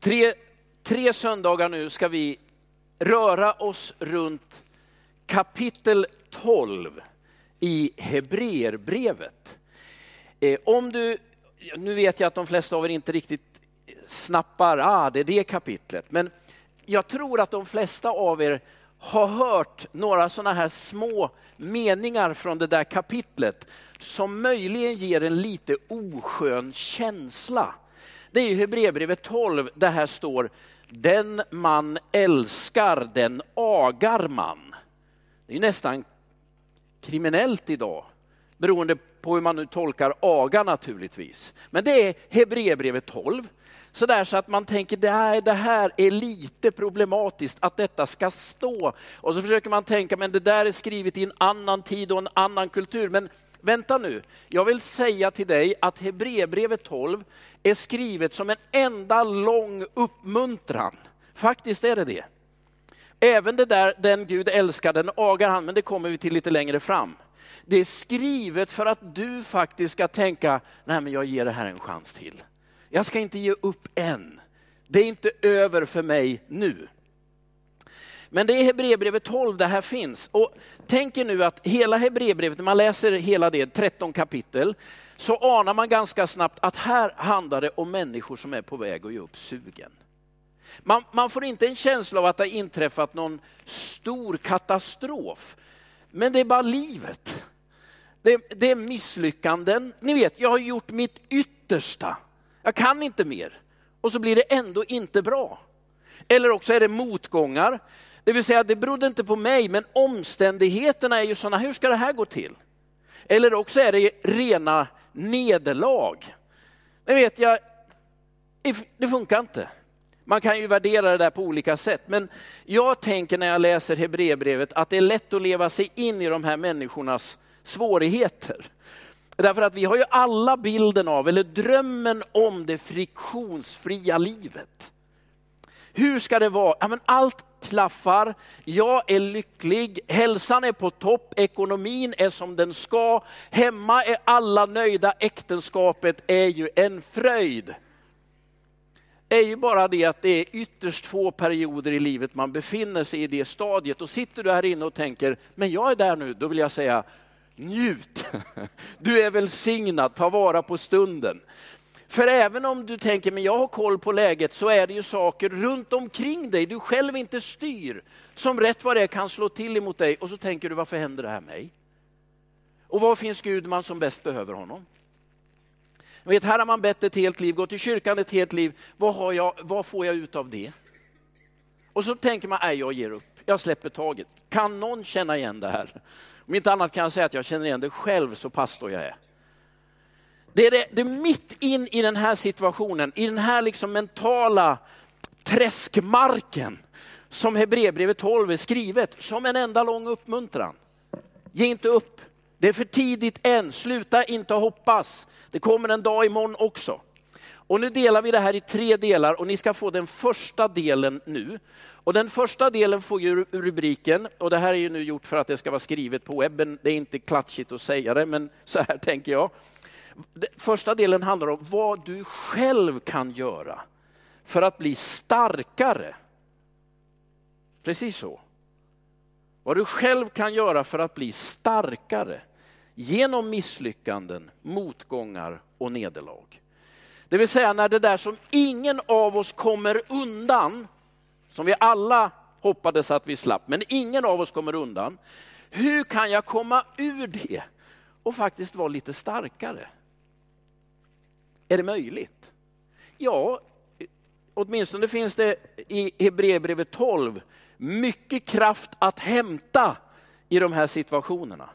Tre, tre söndagar nu ska vi röra oss runt kapitel 12 i Hebreerbrevet. Eh, om du, nu vet jag att de flesta av er inte riktigt snappar, ah, det är det kapitlet, men jag tror att de flesta av er har hört några sådana här små meningar från det där kapitlet som möjligen ger en lite oskön känsla. Det är ju Hebreerbrevet 12, där här står den man älskar, den agar man. Det är nästan kriminellt idag, beroende på hur man nu tolkar aga naturligtvis. Men det är Hebreerbrevet 12. Så där så att man tänker det det här är lite problematiskt att detta ska stå. Och så försöker man tänka, men det där är skrivet i en annan tid och en annan kultur. Men vänta nu, jag vill säga till dig att Hebreerbrevet 12 är skrivet som en enda lång uppmuntran. Faktiskt är det det. Även det där, den Gud älskar, den agar han, men det kommer vi till lite längre fram. Det är skrivet för att du faktiskt ska tänka, nej men jag ger det här en chans till. Jag ska inte ge upp än. Det är inte över för mig nu. Men det är Hebreerbrevet 12 det här finns. Och tänk er nu att hela Hebreerbrevet, när man läser hela det, 13 kapitel, så anar man ganska snabbt att här handlar det om människor som är på väg att ge upp sugen. Man, man får inte en känsla av att det har inträffat någon stor katastrof. Men det är bara livet. Det, det är misslyckanden. Ni vet, jag har gjort mitt yttersta. Jag kan inte mer. Och så blir det ändå inte bra. Eller också är det motgångar. Det vill säga, det berodde inte på mig, men omständigheterna är ju sådana, hur ska det här gå till? Eller också är det rena nederlag. Det vet, jag, det funkar inte. Man kan ju värdera det där på olika sätt, men jag tänker när jag läser Hebreerbrevet att det är lätt att leva sig in i de här människornas svårigheter. Därför att vi har ju alla bilden av, eller drömmen om det friktionsfria livet. Hur ska det vara? Ja, men allt klaffar, jag är lycklig, hälsan är på topp, ekonomin är som den ska, hemma är alla nöjda, äktenskapet är ju en fröjd. Det är ju bara det att det är ytterst få perioder i livet man befinner sig i det stadiet. Och sitter du här inne och tänker, men jag är där nu, då vill jag säga, njut. Du är välsignad, ta vara på stunden. För även om du tänker, men jag har koll på läget, så är det ju saker runt omkring dig du själv inte styr, som rätt vad det är kan slå till emot dig. Och så tänker du, varför händer det här mig? Och var finns Gud man som bäst behöver honom? Jag vet, här har man bett ett helt liv, gått i kyrkan ett helt liv. Vad, har jag, vad får jag ut av det? Och så tänker man, nej jag ger upp, jag släpper taget. Kan någon känna igen det här? Om inte annat kan jag säga att jag känner igen det själv så pastor jag är. Det är, det, det är mitt in i den här situationen, i den här liksom mentala träskmarken som Hebreerbrevet 12 är skrivet som en enda lång uppmuntran. Ge inte upp, det är för tidigt än, sluta inte hoppas. Det kommer en dag imorgon också. Och nu delar vi det här i tre delar och ni ska få den första delen nu. Och den första delen får ju rubriken, och det här är ju nu gjort för att det ska vara skrivet på webben, det är inte klatschigt att säga det, men så här tänker jag. Första delen handlar om vad du själv kan göra för att bli starkare. Precis så. Vad du själv kan göra för att bli starkare genom misslyckanden, motgångar och nederlag. Det vill säga när det där som ingen av oss kommer undan, som vi alla hoppades att vi slapp, men ingen av oss kommer undan. Hur kan jag komma ur det och faktiskt vara lite starkare? Är det möjligt? Ja, åtminstone finns det i Hebreerbrevet 12 mycket kraft att hämta i de här situationerna.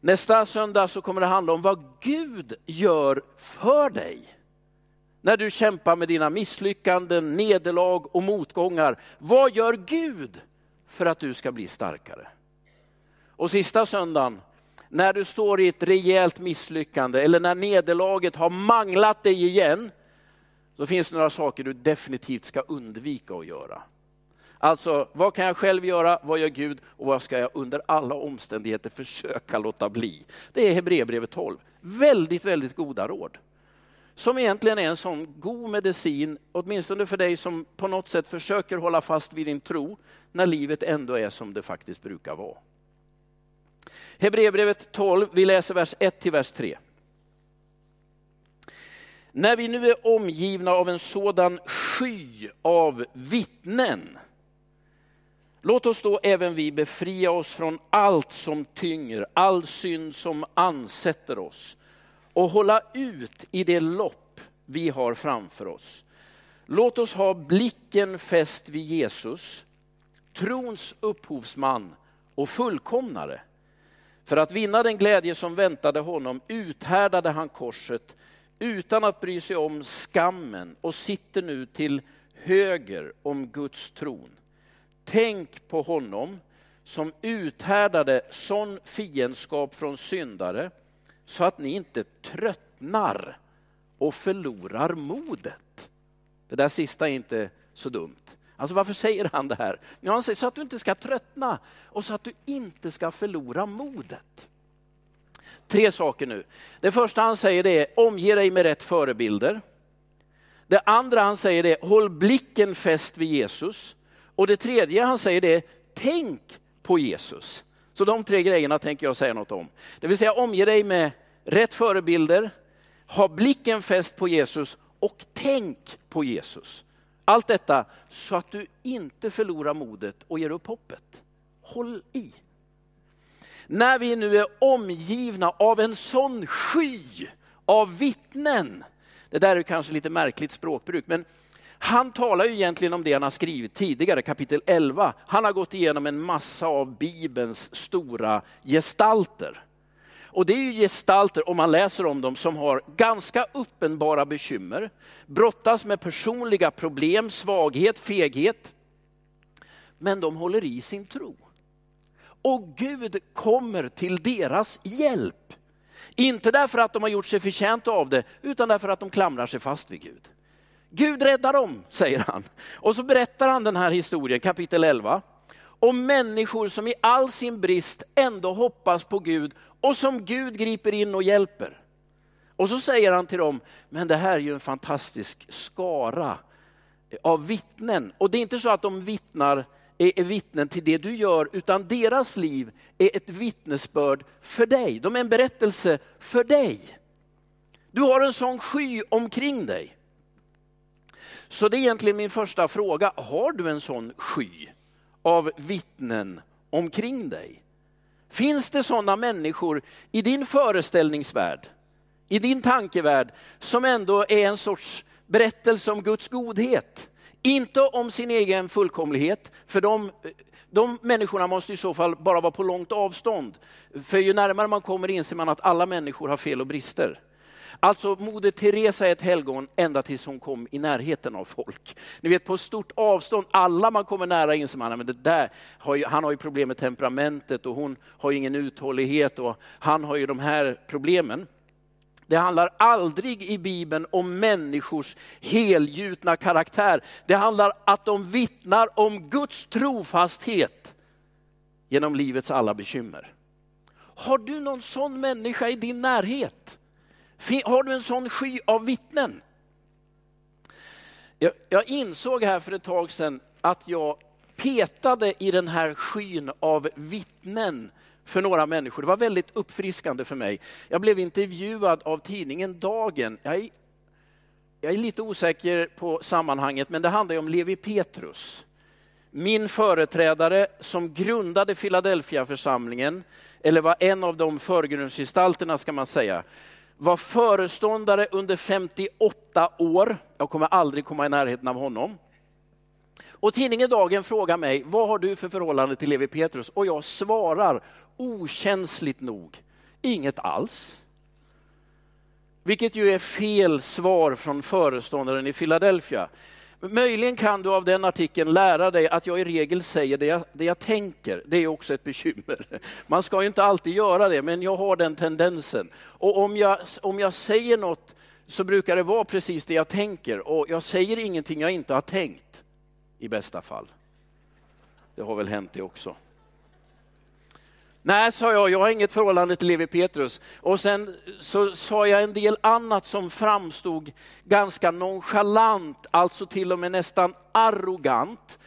Nästa söndag så kommer det handla om vad Gud gör för dig. När du kämpar med dina misslyckanden, nederlag och motgångar. Vad gör Gud för att du ska bli starkare? Och sista söndagen, när du står i ett rejält misslyckande eller när nederlaget har manglat dig igen, så finns det några saker du definitivt ska undvika att göra. Alltså, vad kan jag själv göra? Vad gör Gud? Och vad ska jag under alla omständigheter försöka låta bli? Det är Hebreerbrevet 12. Väldigt, väldigt goda råd. som egentligen är en sån god medicin, åtminstone för dig som på något sätt försöker hålla fast vid din tro, när livet ändå är som det faktiskt brukar vara. Hebreerbrevet 12, vi läser vers 1 till vers 3. När vi nu är omgivna av en sådan sky av vittnen, låt oss då även vi befria oss från allt som tynger, all synd som ansätter oss och hålla ut i det lopp vi har framför oss. Låt oss ha blicken fäst vid Jesus, trons upphovsman och fullkomnare. För att vinna den glädje som väntade honom uthärdade han korset utan att bry sig om skammen och sitter nu till höger om Guds tron. Tänk på honom som uthärdade sån fiendskap från syndare så att ni inte tröttnar och förlorar modet. Det där sista är inte så dumt. Alltså varför säger han det här? Ja, han säger så att du inte ska tröttna och så att du inte ska förlora modet. Tre saker nu. Det första han säger det är omge dig med rätt förebilder. Det andra han säger det är håll blicken fäst vid Jesus. Och det tredje han säger det är tänk på Jesus. Så de tre grejerna tänker jag säga något om. Det vill säga omge dig med rätt förebilder, ha blicken fäst på Jesus och tänk på Jesus. Allt detta så att du inte förlorar modet och ger upp hoppet. Håll i. När vi nu är omgivna av en sån sky av vittnen. Det där är kanske lite märkligt språkbruk, men han talar ju egentligen om det han har skrivit tidigare, kapitel 11. Han har gått igenom en massa av Bibelns stora gestalter. Och det är ju gestalter, om man läser om dem, som har ganska uppenbara bekymmer, brottas med personliga problem, svaghet, feghet. Men de håller i sin tro. Och Gud kommer till deras hjälp. Inte därför att de har gjort sig förtjänta av det, utan därför att de klamrar sig fast vid Gud. Gud räddar dem, säger han. Och så berättar han den här historien, kapitel 11, om människor som i all sin brist ändå hoppas på Gud och som Gud griper in och hjälper. Och så säger han till dem, men det här är ju en fantastisk skara av vittnen. Och det är inte så att de vittnar är vittnen till det du gör, utan deras liv är ett vittnesbörd för dig. De är en berättelse för dig. Du har en sån sky omkring dig. Så det är egentligen min första fråga. Har du en sån sky av vittnen omkring dig? Finns det sådana människor i din föreställningsvärld, i din tankevärld, som ändå är en sorts berättelse om Guds godhet? Inte om sin egen fullkomlighet, för de, de människorna måste i så fall bara vara på långt avstånd. För ju närmare man kommer inser man att alla människor har fel och brister. Alltså Moder Teresa är ett helgon ända tills hon kom i närheten av folk. Ni vet på stort avstånd, alla man kommer nära inser man men det där har ju, han har ju problem med temperamentet och hon har ingen uthållighet och han har ju de här problemen. Det handlar aldrig i Bibeln om människors helgjutna karaktär. Det handlar att de vittnar om Guds trofasthet genom livets alla bekymmer. Har du någon sån människa i din närhet? Har du en sån sky av vittnen? Jag, jag insåg här för ett tag sedan att jag petade i den här skyn av vittnen för några människor. Det var väldigt uppfriskande för mig. Jag blev intervjuad av tidningen Dagen. Jag är, jag är lite osäker på sammanhanget, men det handlar om Levi Petrus. Min företrädare som grundade Philadelphia-församlingen, eller var en av de förgrundsgestalterna ska man säga, var föreståndare under 58 år. Jag kommer aldrig komma i närheten av honom. Och tidningen Dagen frågar mig, vad har du för förhållande till Levi Petrus? Och jag svarar okänsligt nog, inget alls. Vilket ju är fel svar från föreståndaren i Philadelphia. Möjligen kan du av den artikeln lära dig att jag i regel säger det jag, det jag tänker. Det är också ett bekymmer. Man ska ju inte alltid göra det, men jag har den tendensen. Och om jag, om jag säger något så brukar det vara precis det jag tänker. Och jag säger ingenting jag inte har tänkt, i bästa fall. Det har väl hänt det också. Nej, sa jag, jag har inget förhållande till Levi Petrus. Och sen så sa jag en del annat som framstod ganska nonchalant, alltså till och med nästan arrogant.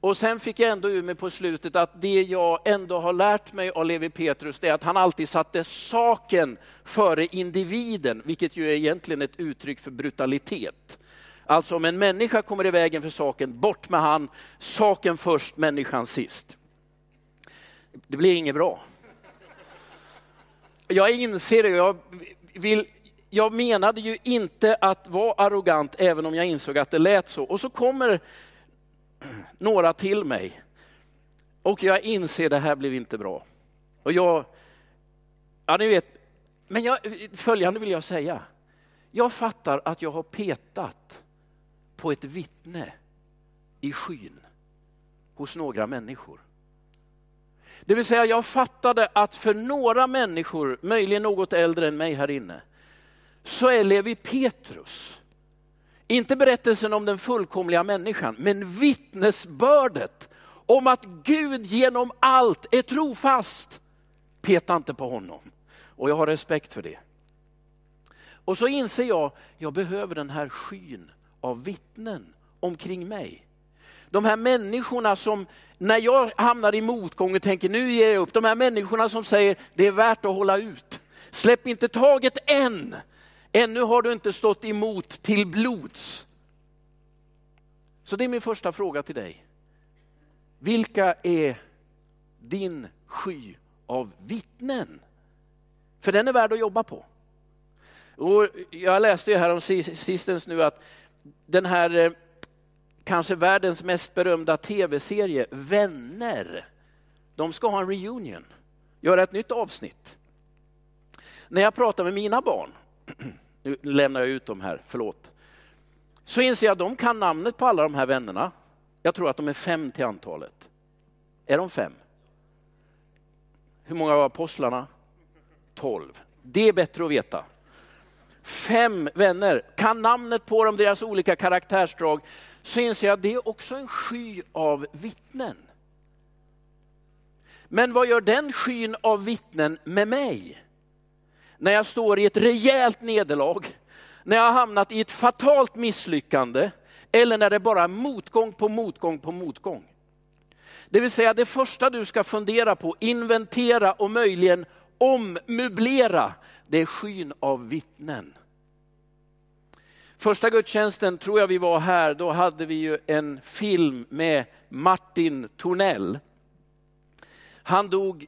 Och sen fick jag ändå ur mig på slutet att det jag ändå har lärt mig av Levi Petrus, det är att han alltid satte saken före individen, vilket ju är egentligen ett uttryck för brutalitet. Alltså om en människa kommer i vägen för saken, bort med han, saken först, människan sist. Det blir inget bra. Jag inser det, jag, vill, jag menade ju inte att vara arrogant även om jag insåg att det lät så. Och så kommer några till mig och jag inser det här blev inte bra. Och jag, ja ni vet, men jag, följande vill jag säga. Jag fattar att jag har petat på ett vittne i skyn hos några människor. Det vill säga jag fattade att för några människor, möjligen något äldre än mig här inne, så är Levi Petrus, inte berättelsen om den fullkomliga människan, men vittnesbördet om att Gud genom allt är trofast. Peta inte på honom. Och jag har respekt för det. Och så inser jag, jag behöver den här skyn av vittnen omkring mig. De här människorna som, när jag hamnar i motgång och tänker nu ger jag upp, de här människorna som säger det är värt att hålla ut. Släpp inte taget än. Ännu har du inte stått emot till blods. Så det är min första fråga till dig. Vilka är din sky av vittnen? För den är värd att jobba på. Och jag läste ju här om sistens nu att den här eh, kanske världens mest berömda tv-serie, Vänner, de ska ha en reunion, göra ett nytt avsnitt. När jag pratar med mina barn, nu lämnar jag ut dem här, förlåt, så inser jag att de kan namnet på alla de här vännerna. Jag tror att de är fem till antalet. Är de fem? Hur många var apostlarna? Tolv. Det är bättre att veta fem vänner, kan namnet på dem, deras olika karaktärsdrag, så inser jag att det är också en sky av vittnen. Men vad gör den skyn av vittnen med mig? När jag står i ett rejält nederlag, när jag har hamnat i ett fatalt misslyckande, eller när det bara är motgång på motgång på motgång. Det vill säga det första du ska fundera på, inventera och möjligen ommöblera, det är skyn av vittnen. Första gudstjänsten tror jag vi var här, då hade vi ju en film med Martin Tornell. Han dog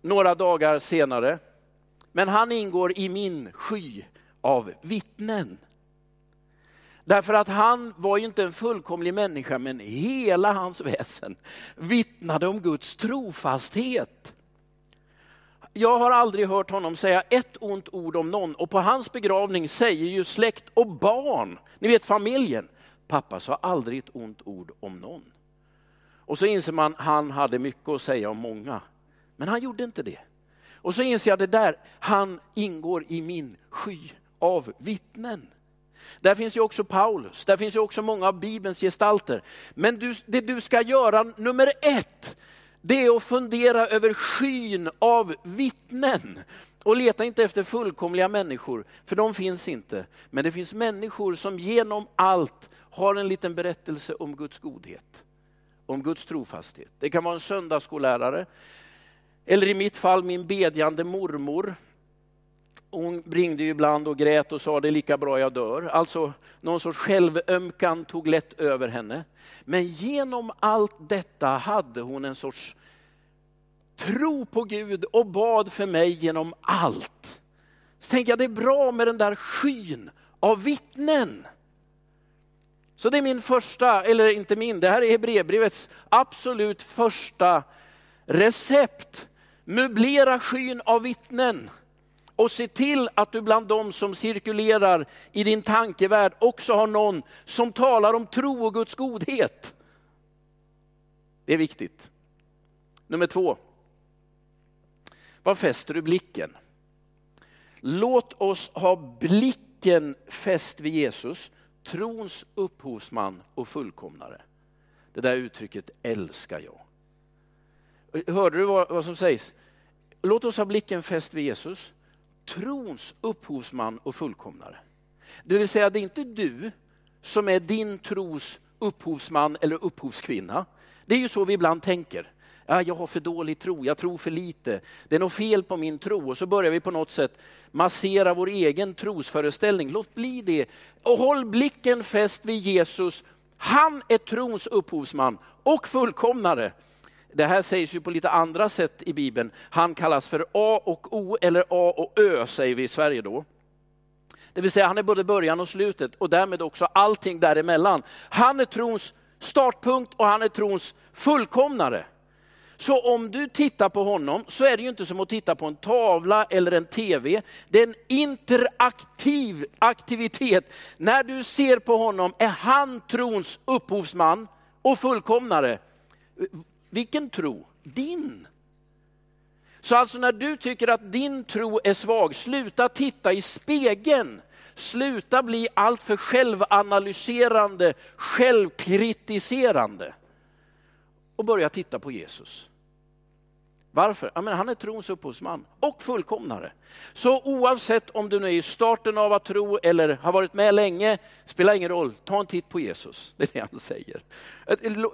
några dagar senare, men han ingår i min sky av vittnen. Därför att han var ju inte en fullkomlig människa, men hela hans väsen vittnade om Guds trofasthet. Jag har aldrig hört honom säga ett ont ord om någon och på hans begravning säger ju släkt och barn, ni vet familjen, pappa sa aldrig ett ont ord om någon. Och så inser man, han hade mycket att säga om många, men han gjorde inte det. Och så inser jag det där, han ingår i min sky av vittnen. Där finns ju också Paulus, där finns ju också många av Bibelns gestalter. Men du, det du ska göra nummer ett, det är att fundera över skyn av vittnen. Och leta inte efter fullkomliga människor, för de finns inte. Men det finns människor som genom allt har en liten berättelse om Guds godhet, om Guds trofasthet. Det kan vara en söndagsskollärare, eller i mitt fall min bedjande mormor. Hon ringde ju ibland och grät och sa det är lika bra jag dör. Alltså någon sorts självömkan tog lätt över henne. Men genom allt detta hade hon en sorts tro på Gud och bad för mig genom allt. Så tänker jag det är bra med den där skyn av vittnen. Så det är min första, eller inte min, det här är Hebreerbrevets absolut första recept. Möblera skyn av vittnen och se till att du bland dem som cirkulerar i din tankevärld också har någon som talar om tro och Guds godhet. Det är viktigt. Nummer två. Var fäster du blicken? Låt oss ha blicken fäst vid Jesus, trons upphovsman och fullkomnare. Det där uttrycket älskar jag. Hörde du vad, vad som sägs? Låt oss ha blicken fäst vid Jesus, trons upphovsman och fullkomnare. Det vill säga, det är inte du som är din tros upphovsman eller upphovskvinna. Det är ju så vi ibland tänker. Ja, jag har för dålig tro, jag tror för lite. Det är något fel på min tro. Och så börjar vi på något sätt massera vår egen trosföreställning. Låt bli det. Och håll blicken fäst vid Jesus. Han är trons upphovsman och fullkomnare. Det här sägs ju på lite andra sätt i Bibeln. Han kallas för A och O, eller A och Ö säger vi i Sverige då. Det vill säga han är både början och slutet och därmed också allting däremellan. Han är trons startpunkt och han är trons fullkomnare. Så om du tittar på honom så är det ju inte som att titta på en tavla eller en tv. Det är en interaktiv aktivitet. När du ser på honom är han trons upphovsman och fullkomnare. Vilken tro? Din. Så alltså när du tycker att din tro är svag, sluta titta i spegeln. Sluta bli alltför självanalyserande, självkritiserande. Och börja titta på Jesus. Varför? Ja, men han är trons upphovsman och fullkomnare. Så oavsett om du nu är i starten av att tro eller har varit med länge, spelar ingen roll, ta en titt på Jesus. Det är det han säger.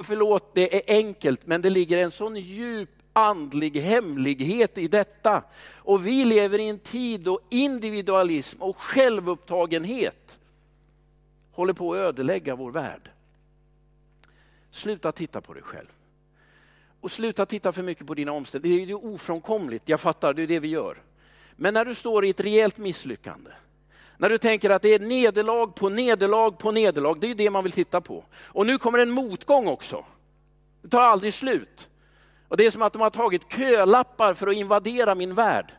Förlåt, det är enkelt, men det ligger en sån djup andlig hemlighet i detta. Och vi lever i en tid då individualism och självupptagenhet håller på att ödelägga vår värld. Sluta titta på dig själv. Och sluta titta för mycket på dina omständigheter. Det är ofrånkomligt, jag fattar, det är det vi gör. Men när du står i ett rejält misslyckande, när du tänker att det är nederlag på nederlag på nederlag, det är det man vill titta på. Och nu kommer en motgång också. Det tar aldrig slut. Och det är som att de har tagit kölappar för att invadera min värld.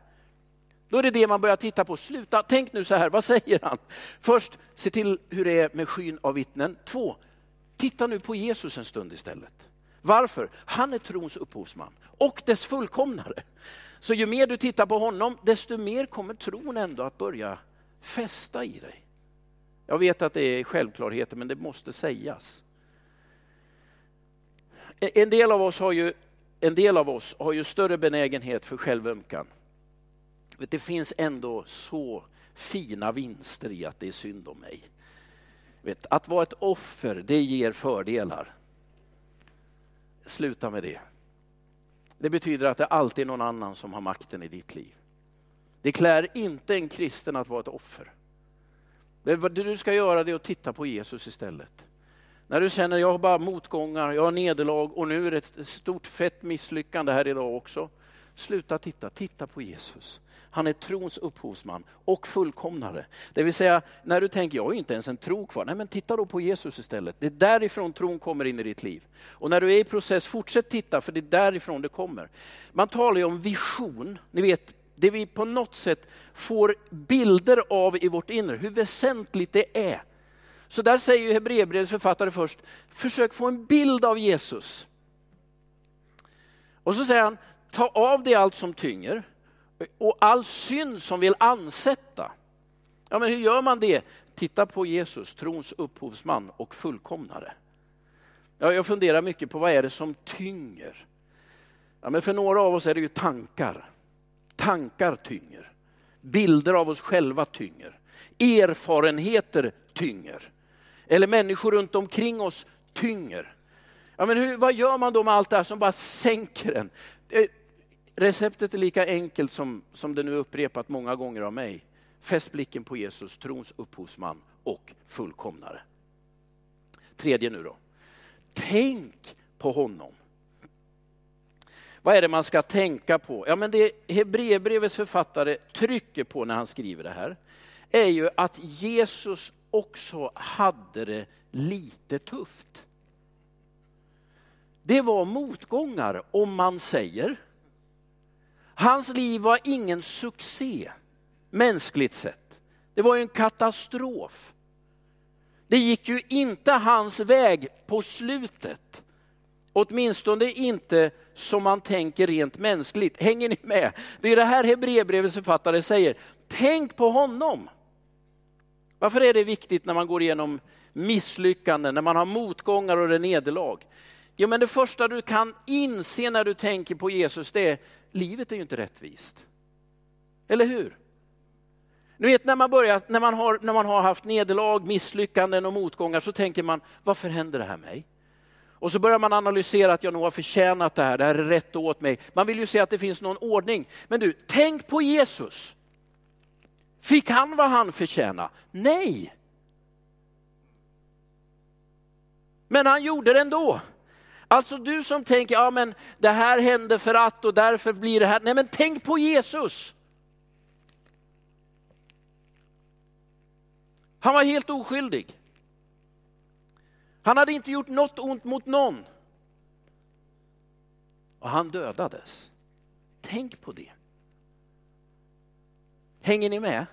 Då är det det man börjar titta på. Sluta, tänk nu så här, vad säger han? Först, se till hur det är med skyn av vittnen. Två, titta nu på Jesus en stund istället. Varför? Han är trons upphovsman och dess fullkomnare. Så ju mer du tittar på honom, desto mer kommer tron ändå att börja fästa i dig. Jag vet att det är självklarheter, men det måste sägas. En del av oss har ju, en del av oss har ju större benägenhet för självömkan. Det finns ändå så fina vinster i att det är synd om mig. Att vara ett offer, det ger fördelar. Sluta med det. Det betyder att det alltid är någon annan som har makten i ditt liv. Det klär inte en kristen att vara ett offer. Det du ska göra det är att titta på Jesus istället. När du känner, jag har bara motgångar, jag har nederlag och nu är det ett stort fett misslyckande här idag också. Sluta titta, titta på Jesus. Han är trons upphovsman och fullkomnare. Det vill säga, när du tänker, jag har ju inte ens en tro kvar. Nej, men titta då på Jesus istället. Det är därifrån tron kommer in i ditt liv. Och när du är i process, fortsätt titta, för det är därifrån det kommer. Man talar ju om vision, ni vet, det vi på något sätt får bilder av i vårt inre, hur väsentligt det är. Så där säger Hebreerbrevets författare först, försök få en bild av Jesus. Och så säger han, ta av dig allt som tynger och all synd som vill ansätta. Ja, men hur gör man det? Titta på Jesus, trons upphovsman och fullkomnare. Ja, jag funderar mycket på vad är det som tynger? Ja, men för några av oss är det ju tankar. Tankar tynger. Bilder av oss själva tynger. Erfarenheter tynger. Eller människor runt omkring oss tynger. Ja, men hur, vad gör man då med allt det här som bara sänker en? Eh, Receptet är lika enkelt som, som det nu upprepat många gånger av mig. Fäst blicken på Jesus, trons upphovsman och fullkomnare. Tredje nu då. Tänk på honom. Vad är det man ska tänka på? Ja, men det Hebreerbrevets författare trycker på när han skriver det här är ju att Jesus också hade det lite tufft. Det var motgångar om man säger Hans liv var ingen succé, mänskligt sett. Det var ju en katastrof. Det gick ju inte hans väg på slutet. Åtminstone inte som man tänker rent mänskligt. Hänger ni med? Det är det här Hebreerbrevets författare säger. Tänk på honom. Varför är det viktigt när man går igenom misslyckanden, när man har motgångar och nederlag? Jo men det första du kan inse när du tänker på Jesus, det är livet är ju inte rättvist. Eller hur? Ni vet när man, börjar, när, man har, när man har haft nederlag, misslyckanden och motgångar så tänker man, varför händer det här mig? Och så börjar man analysera att jag nog har förtjänat det här, det här är rätt åt mig. Man vill ju se att det finns någon ordning. Men du, tänk på Jesus. Fick han vad han förtjänade? Nej. Men han gjorde det ändå. Alltså du som tänker, ja men det här hände för att och därför blir det här. Nej men tänk på Jesus. Han var helt oskyldig. Han hade inte gjort något ont mot någon. Och han dödades. Tänk på det. Hänger ni med?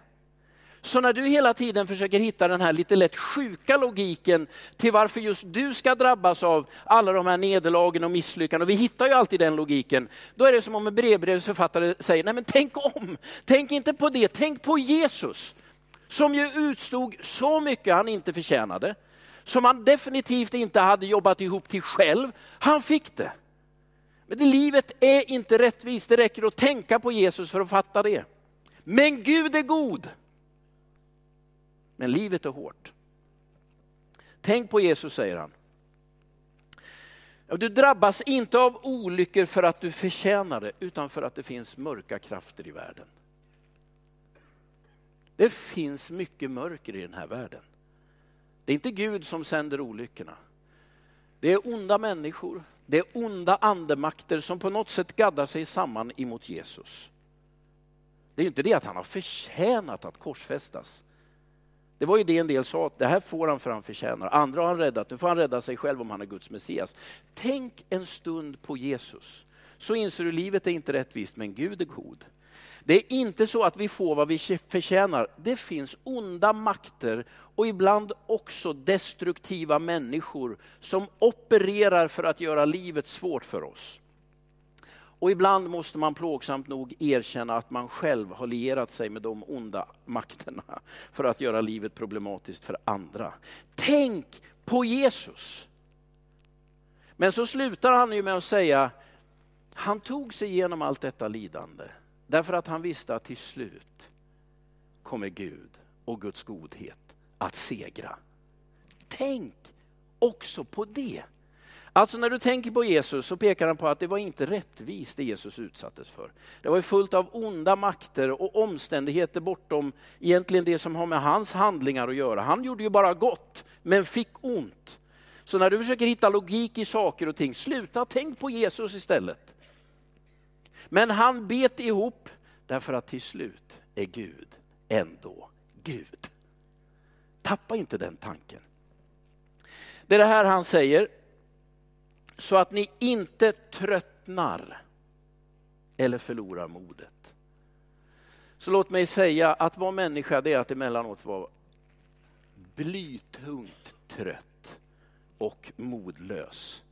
Så när du hela tiden försöker hitta den här lite lätt sjuka logiken till varför just du ska drabbas av alla de här nederlagen och misslyckanden, och vi hittar ju alltid den logiken, då är det som om en brevbrevsförfattare säger, nej men tänk om, tänk inte på det, tänk på Jesus som ju utstod så mycket han inte förtjänade, som han definitivt inte hade jobbat ihop till själv. Han fick det. Men det livet är inte rättvist, det räcker att tänka på Jesus för att fatta det. Men Gud är god. Men livet är hårt. Tänk på Jesus, säger han. Du drabbas inte av olyckor för att du förtjänar det, utan för att det finns mörka krafter i världen. Det finns mycket mörker i den här världen. Det är inte Gud som sänder olyckorna. Det är onda människor, det är onda andemakter som på något sätt gaddar sig samman emot Jesus. Det är inte det att han har förtjänat att korsfästas. Det var ju det en del sa, att det här får han för han förtjänar. Andra har han räddat, nu får han rädda sig själv om han är Guds Messias. Tänk en stund på Jesus, så inser du livet är inte rättvist, men Gud är god. Det är inte så att vi får vad vi förtjänar. Det finns onda makter och ibland också destruktiva människor som opererar för att göra livet svårt för oss. Och ibland måste man plågsamt nog erkänna att man själv har lierat sig med de onda makterna för att göra livet problematiskt för andra. Tänk på Jesus! Men så slutar han ju med att säga, han tog sig igenom allt detta lidande Därför att han visste att till slut kommer Gud och Guds godhet att segra. Tänk också på det. Alltså när du tänker på Jesus så pekar han på att det var inte rättvist det Jesus utsattes för. Det var fullt av onda makter och omständigheter bortom egentligen det som har med hans handlingar att göra. Han gjorde ju bara gott, men fick ont. Så när du försöker hitta logik i saker och ting, sluta tänk på Jesus istället. Men han bet ihop därför att till slut är Gud ändå Gud. Tappa inte den tanken. Det är det här han säger, så att ni inte tröttnar eller förlorar modet. Så låt mig säga att vara människa det är att emellanåt vara blytungt trött och modlös.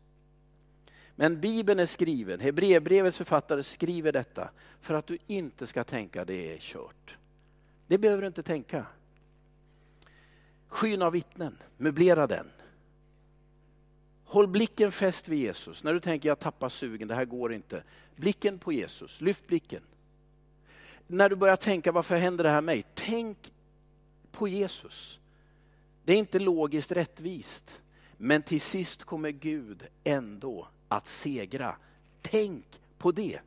Men Bibeln är skriven, Hebreerbrevets författare skriver detta för att du inte ska tänka det är kört. Det behöver du inte tänka. Skyn av vittnen, möblera den. Håll blicken fäst vid Jesus. När du tänker jag tappar sugen, det här går inte. Blicken på Jesus, lyft blicken. När du börjar tänka varför händer det här mig? Tänk på Jesus. Det är inte logiskt rättvist. Men till sist kommer Gud ändå att segra. Tänk på det.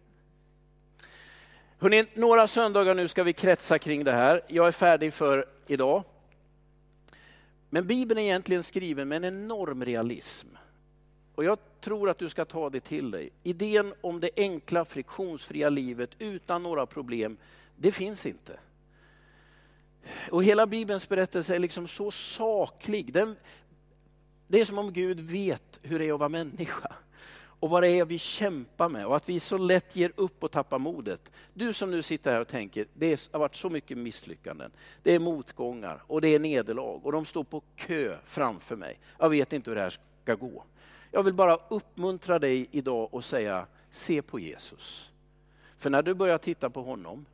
Hörrni, några söndagar nu ska vi kretsa kring det här. Jag är färdig för idag. Men Bibeln är egentligen skriven med en enorm realism. Och jag tror att du ska ta det till dig. Idén om det enkla friktionsfria livet utan några problem, det finns inte. Och hela Bibelns berättelse är liksom så saklig. Den, det är som om Gud vet hur det är att vara människa och vad det är vi kämpar med och att vi så lätt ger upp och tappar modet. Du som nu sitter här och tänker, det har varit så mycket misslyckanden. Det är motgångar och det är nederlag och de står på kö framför mig. Jag vet inte hur det här ska gå. Jag vill bara uppmuntra dig idag och säga, se på Jesus. För när du börjar titta på honom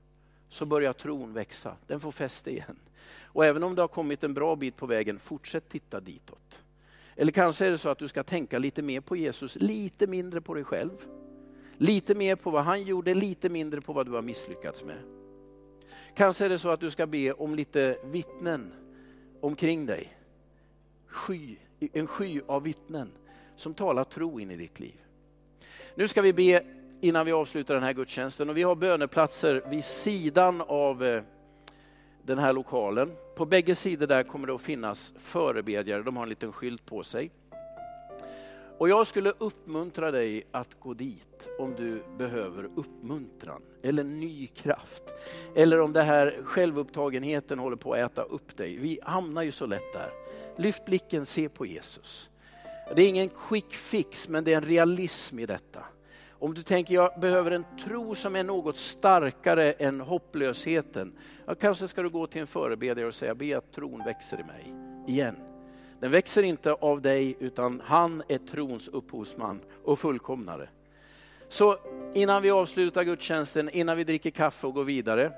så börjar tron växa, den får fäste igen. Och även om du har kommit en bra bit på vägen, fortsätt titta ditåt. Eller kanske är det så att du ska tänka lite mer på Jesus, lite mindre på dig själv. Lite mer på vad han gjorde, lite mindre på vad du har misslyckats med. Kanske är det så att du ska be om lite vittnen omkring dig. Sky, en sky av vittnen som talar tro in i ditt liv. Nu ska vi be innan vi avslutar den här gudstjänsten och vi har böneplatser vid sidan av eh, den här lokalen. På bägge sidor där kommer det att finnas förebedjare, de har en liten skylt på sig. Och jag skulle uppmuntra dig att gå dit om du behöver uppmuntran eller ny kraft. Eller om det här självupptagenheten håller på att äta upp dig. Vi hamnar ju så lätt där. Lyft blicken, se på Jesus. Det är ingen quick fix, men det är en realism i detta. Om du tänker jag behöver en tro som är något starkare än hopplösheten. Ja, kanske ska du gå till en förebedjare och säga be att tron växer i mig igen. Den växer inte av dig utan han är trons upphovsman och fullkomnare. Så innan vi avslutar gudstjänsten, innan vi dricker kaffe och går vidare,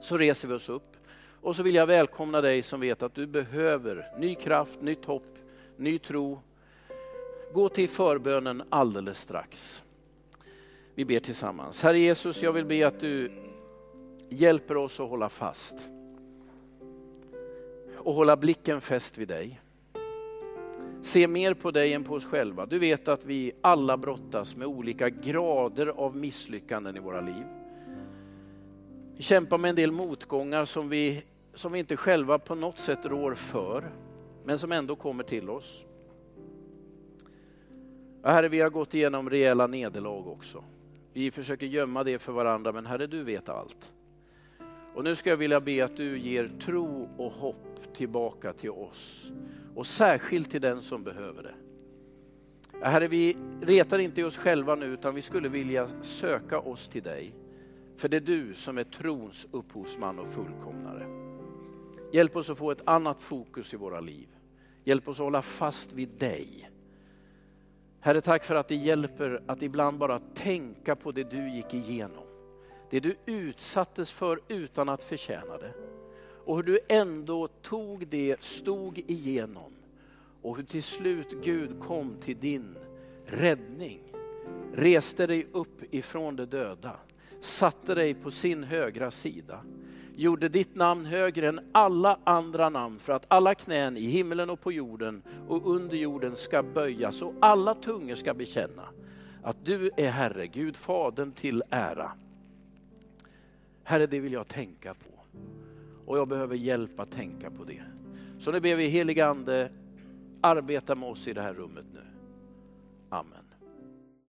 så reser vi oss upp. Och så vill jag välkomna dig som vet att du behöver ny kraft, nytt hopp, ny tro. Gå till förbönen alldeles strax. Vi ber tillsammans. Herre Jesus, jag vill be att du hjälper oss att hålla fast och hålla blicken fäst vid dig. Se mer på dig än på oss själva. Du vet att vi alla brottas med olika grader av misslyckanden i våra liv. Vi kämpar med en del motgångar som vi, som vi inte själva på något sätt rår för, men som ändå kommer till oss. Herre, vi har gått igenom rejäla nederlag också. Vi försöker gömma det för varandra, men Herre, du vet allt. Och nu ska jag vilja be att du ger tro och hopp tillbaka till oss. Och särskilt till den som behöver det. Herre, vi retar inte i oss själva nu, utan vi skulle vilja söka oss till dig. För det är du som är trons upphovsman och fullkomnare. Hjälp oss att få ett annat fokus i våra liv. Hjälp oss att hålla fast vid dig. Herre, tack för att det hjälper att ibland bara tänka på det du gick igenom. Det du utsattes för utan att förtjäna det. Och hur du ändå tog det, stod igenom. Och hur till slut Gud kom till din räddning. Reste dig upp ifrån de döda. Satte dig på sin högra sida gjorde ditt namn högre än alla andra namn för att alla knän i himlen och på jorden och under jorden ska böjas och alla tungor ska bekänna att du är Herre, Gud Fadern till ära. Herre, det vill jag tänka på och jag behöver hjälp att tänka på det. Så nu ber vi heliga Ande, arbeta med oss i det här rummet nu. Amen.